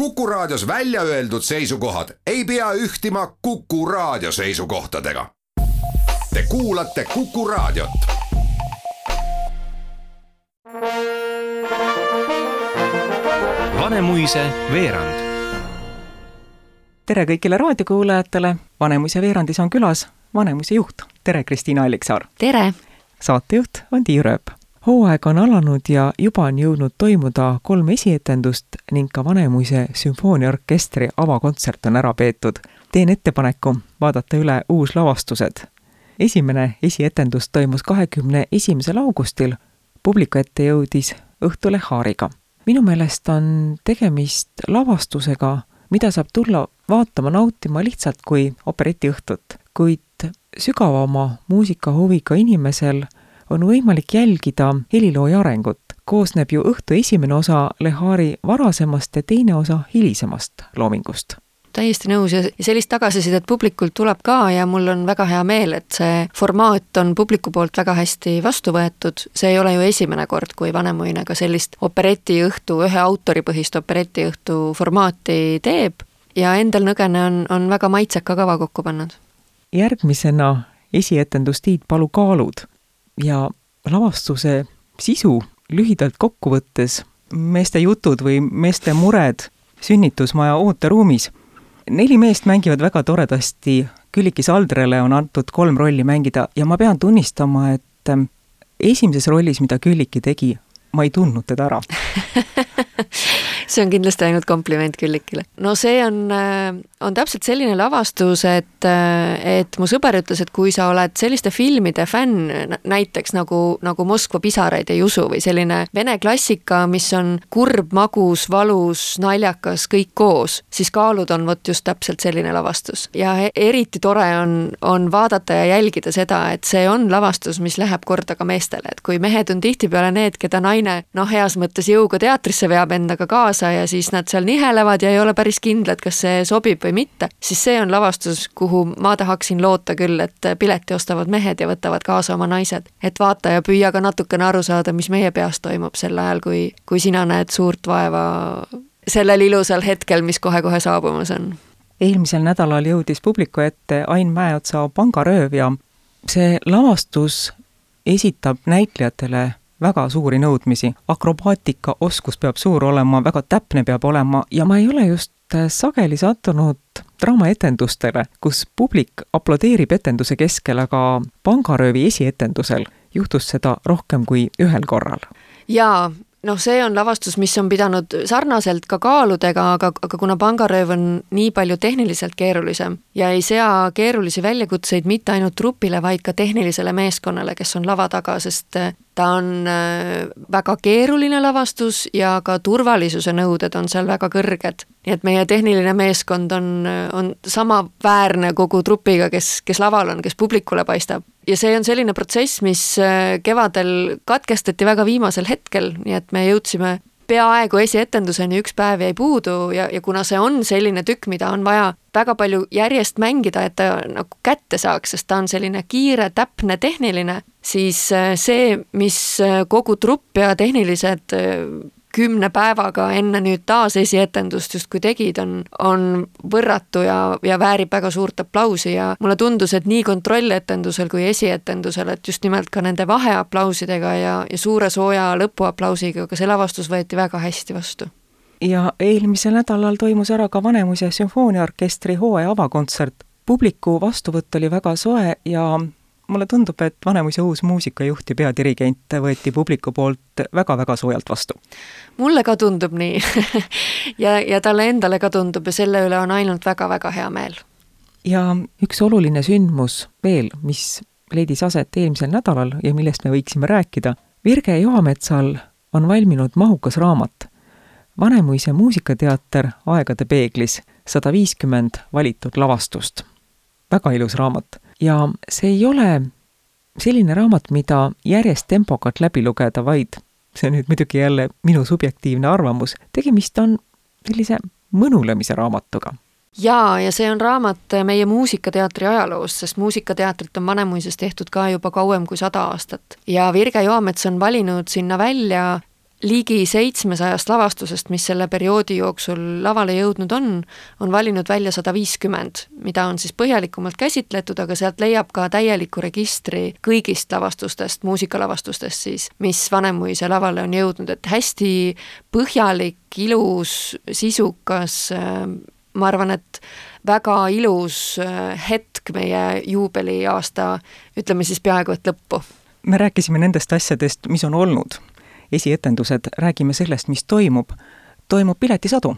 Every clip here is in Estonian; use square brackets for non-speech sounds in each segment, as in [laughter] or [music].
Kuku Raadios välja öeldud seisukohad ei pea ühtima Kuku Raadio seisukohtadega. Te kuulate Kuku Raadiot. Vanemuise veerand. tere kõigile raadiokuulajatele, Vanemuise veerandis on külas Vanemuise juht, tere Kristiina Alliksaar! tere! saatejuht on Tiia Rööp hooaeg on alanud ja juba on jõudnud toimuda kolm esietendust ning ka Vanemuise sümfooniaorkestri avakontsert on ära peetud. teen ettepaneku vaadata üle uuslavastused. esimene esietendus toimus kahekümne esimesel augustil, publiku ette jõudis Õhtuleh Haariga. minu meelest on tegemist lavastusega, mida saab tulla vaatama, nautima lihtsalt kui operetiõhtut, kuid sügavama muusikahuviga inimesel on võimalik jälgida helilooja arengut. koosneb ju õhtu esimene osa Lehari varasemast ja teine osa hilisemast loomingust täiesti nõus ja sellist tagasisidet publikult tuleb ka ja mul on väga hea meel, et see formaat on publiku poolt väga hästi vastu võetud, see ei ole ju esimene kord, kui Vanemuine ka sellist operetiõhtu, ühe autoripõhist operetiõhtu formaati teeb ja Endel Nõgene on, on väga maitseka kava kokku pannud. järgmisena esietendus Tiit Palu Kaalud ja lavastuse sisu lühidalt kokku võttes, meeste jutud või meeste mured sünnitusmaja ooteruumis. neli meest mängivad väga toredasti, Külliki Saldrele on antud kolm rolli mängida ja ma pean tunnistama, et ähm, esimeses rollis, mida Külliki tegi, ma ei tundnud teda ära [laughs] [laughs] see on kindlasti ainult kompliment Küllikile. no see on, äh, on täpselt selline lavastus, et, äh, et mu sõber ütles, et kui sa oled selliste filmide fänn, näiteks nagu, nagu Moskva pisaraid ei usu või selline vene klassika, mis on kurb, magus, valus, naljakas, kõik koos, siis Kaalud on vot just täpselt selline lavastus. ja eriti tore on, on vaadata ja jälgida seda, et see on lavastus, mis läheb korda ka meestele, et kui mehed on tihtipeale need, keda naine noh, heas mõttes jõuga teatrisse veab endaga kaasa, kaasa ja siis nad seal nihelevad ja ei ole päris kindlad, kas see sobib või mitte, siis see on lavastus, kuhu ma tahaksin loota küll, et pileti ostavad mehed ja võtavad kaasa oma naised. et vaata ja püüa ka natukene aru saada, mis meie peas toimub sel ajal, kui, kui sina näed suurt vaeva sellel ilusal hetkel, mis kohe-kohe saabumas on. eelmisel nädalal jõudis publiku ette Ain Mäeotsa Pangarööv ja see lavastus esitab näitlejatele väga suuri nõudmisi. akrobaatika oskus peab suur olema, väga täpne peab olema ja ma ei ole just äh, sageli sattunud draamaetendustele, kus publik aplodeerib etenduse keskel, aga pangaröövi esietendusel juhtus seda rohkem kui ühel korral. jaa, noh, see on lavastus, mis on pidanud sarnaselt ka kaaludega, aga, aga kuna pangarööv on nii palju tehniliselt keerulisem ja ei sea keerulisi väljakutseid mitte ainult trupile, vaid ka tehnilisele meeskonnale, kes on lava taga, sest ta on äh, väga keeruline lavastus ja ka turvalisuse nõuded on seal väga kõrged. nii et meie tehniline meeskond on, on samaväärne kogu trupiga, kes, kes laval on, kes publikule paistab. ja see on selline protsess, mis äh, kevadel katkestati väga viimasel hetkel, nii et me jõudsime peaaegu esietenduseni üks päev jäi puudu ja, ja kuna see on selline tükk, mida on vaja väga palju järjest mängida, et ta nagu kätte saaks, sest ta on selline kiire, täpne, tehniline, siis äh, see, mis äh, kogu trupp ja tehnilised äh, kümne päevaga enne nüüd taas esietendust justkui tegid, on, on võrratu ja, ja väärib väga suurt aplausi ja mulle tundus, et nii kontrolletendusel kui esietendusel, et just nimelt ka nende vaheaplausidega ja, ja suure sooja lõpuaplausiga ka see lavastus võeti väga hästi vastu ja eelmisel nädalal toimus ära ka Vanemuise sümfooniaorkestri hooaja avakontsert. publiku vastuvõtt oli väga soe ja mulle tundub, et Vanemuise uus muusikajuht ja peadirigent võeti publiku poolt väga-väga soojalt vastu. mulle ka tundub nii [laughs] ja, ja talle endale ka tundub ja selle üle on ainult väga-väga hea meel. ja üks oluline sündmus veel, mis leidis aset eelmisel nädalal ja millest me võiksime rääkida, Virge Joametsal on valminud mahukas raamat Vanemuise muusikateater Aegade peeglis, sada viiskümmend valitud lavastust. väga ilus raamat ja see ei ole selline raamat, mida järjest tempokalt läbi lugeda, vaid see on nüüd muidugi jälle minu subjektiivne arvamus, tegemist on sellise mõnulemise raamatuga jaa, ja see on raamat meie muusikateatri ajaloost, sest muusikateatrit on Vanemuises tehtud ka juba kauem kui sada aastat. ja Virge Joamets on valinud sinna välja ligi seitsmesajast lavastusest, mis selle perioodi jooksul lavale jõudnud on, on valinud välja sada viiskümmend, mida on siis põhjalikumalt käsitletud, aga sealt leiab ka täieliku registri kõigist lavastustest, muusikalavastustest siis, mis Vanemuise lavale on jõudnud, et hästi põhjalik, ilus, sisukas, ma arvan, et väga ilus hetk meie juubeliaasta, ütleme siis peaaegu et lõppu. Me rääkisime nendest asjadest, mis on olnud esietendused, räägime sellest, mis toimub, toimub piletisadu.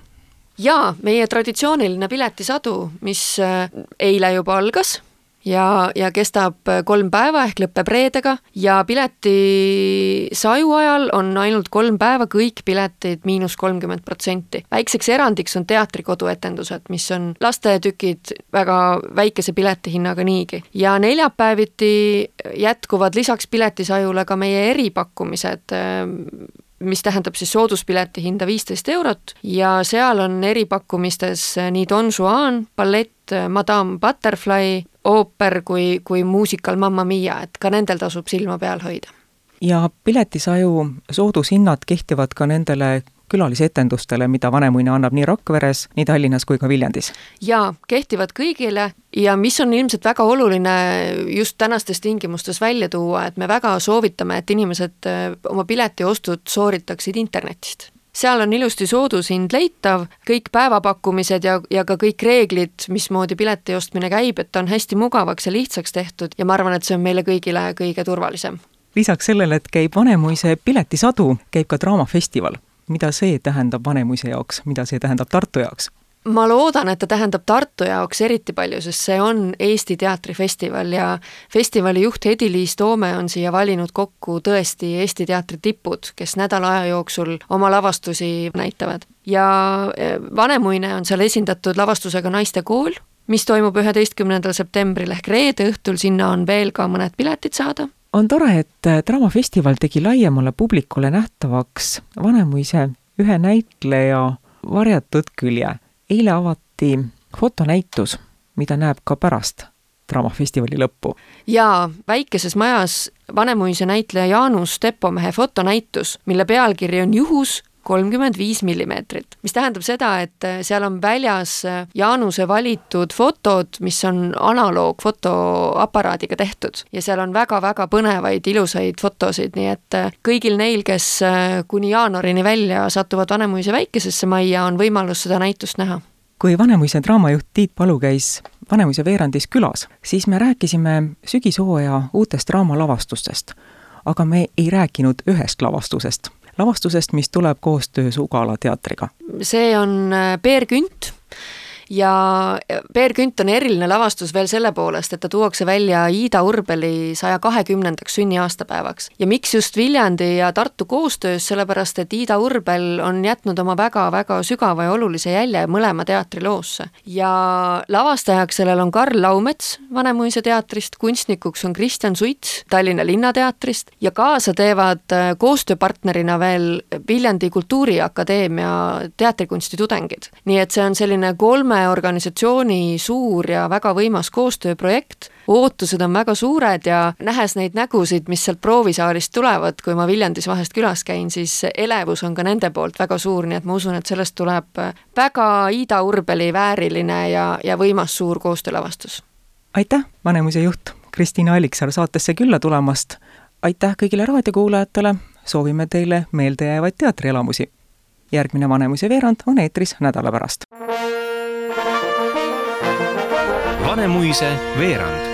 jaa, meie traditsiooniline piletisadu, mis äh, eile juba algas ja, ja kestab kolm päeva ehk lõpeb reedega ja piletisaju ajal on ainult kolm päeva kõik piletid miinus kolmkümmend protsenti. väikseks erandiks on teatrikodu etendused, mis on lastetükid väga väikese piletihinnaga niigi. ja neljapäeviti jätkuvad lisaks piletisajule ka meie eripakkumised mis tähendab siis sooduspileti hinda viisteist eurot ja seal on eripakkumistes nii Don Juan, ballett, Madame Butterfly, ooper kui, kui muusikal Mamma Mia, et ka nendel tasub silma peal hoida. ja piletisaju soodushinnad kehtivad ka nendele külalisetendustele, mida Vanemuine annab nii Rakveres, nii Tallinnas kui ka Viljandis? jaa, kehtivad kõigile ja mis on ilmselt väga oluline just tänastes tingimustes välja tuua, et me väga soovitame, et inimesed äh, oma piletiostud sooritaksid internetist seal on ilusti soodushind leitav, kõik päevapakkumised ja, ja ka kõik reeglid, mismoodi pileti ostmine käib, et on hästi mugavaks ja lihtsaks tehtud ja ma arvan, et see on meile kõigile kõige turvalisem. lisaks sellele, et käib Vanemuise piletisadu, käib ka Draamafestival mida see tähendab Vanemuise jaoks, mida see tähendab Tartu jaoks? Ma loodan, et ta tähendab Tartu jaoks eriti palju, sest see on Eesti teatrifestival ja festivali juht Hedi-Liis Toome on siia valinud kokku tõesti Eesti teatri tipud, kes nädala aja jooksul oma lavastusi näitavad. ja e, Vanemuine on seal esindatud lavastusega Naistekool, mis toimub üheteistkümnendal septembril ehk reede õhtul, sinna on veel ka mõned piletid saada on tore, et äh, Draamafestival tegi laiemale publikule nähtavaks Vanemuise ühe näitleja varjatud külje. Eile avati fotonäitus, mida näeb ka pärast Draamafestivali lõppu. jaa, väikeses majas Vanemuise näitleja Jaanus Tepomehe fotonäitus, mille pealkiri on Juhus kolmkümmend viis millimeetrit, mis tähendab seda, et äh, seal on väljas äh, Jaanuse valitud fotod, mis on analoogfotoaparaadiga tehtud ja seal on väga-väga põnevaid ilusaid fotosid, nii et äh, kõigil neil, kes kuni jaanuarini välja satuvad Vanemuise väikesesse majja, on võimalus seda näitust näha. kui Vanemuise draamajuht Tiit Palu käis Vanemuise veerandis külas, siis me rääkisime sügishooaja uutest draamalavastustest. aga me ei rääkinud ühest lavastusest lavastusest, mis tuleb koostöös Ugala teatriga. see on äh, Peer Künt ja Peer Künt on eriline lavastus veel selle poolest, et ta tuuakse välja Ida Urbeli saja kahekümnendaks sünniaastapäevaks. ja miks just Viljandi ja Tartu koostöös, sellepärast et Ida Urbel on jätnud oma väga-väga sügava ja olulise jälje mõlema teatri loosse. ja lavastajaks sellel on Karl Laumets Vanemuise teatrist, kunstnikuks on Kristjan Suits Tallinna Linnateatrist ja kaasa teevad äh, koostööpartnerina veel Viljandi Kultuuriakadeemia teatrikunsti tudengid. nii et see on selline kolme kolme organisatsiooni suur ja väga võimas koostööprojekt, ootused on väga suured ja nähes neid nägusid, mis sealt proovisaalist tulevad, kui ma Viljandis vahest külas käin, siis elevus on ka nende poolt väga suur, nii et ma usun, et sellest tuleb väga Ida Urbeli vääriline ja, ja võimas suur koostöölavastus. aitäh, Vanemuise juht Kristiina Alliksaar saatesse külla tulemast, aitäh kõigile raadiokuulajatele, soovime teile meeldejäävaid teatrielamusi järgmine Vanemuise veerand on eetris nädala pärast. Vanemuise veerand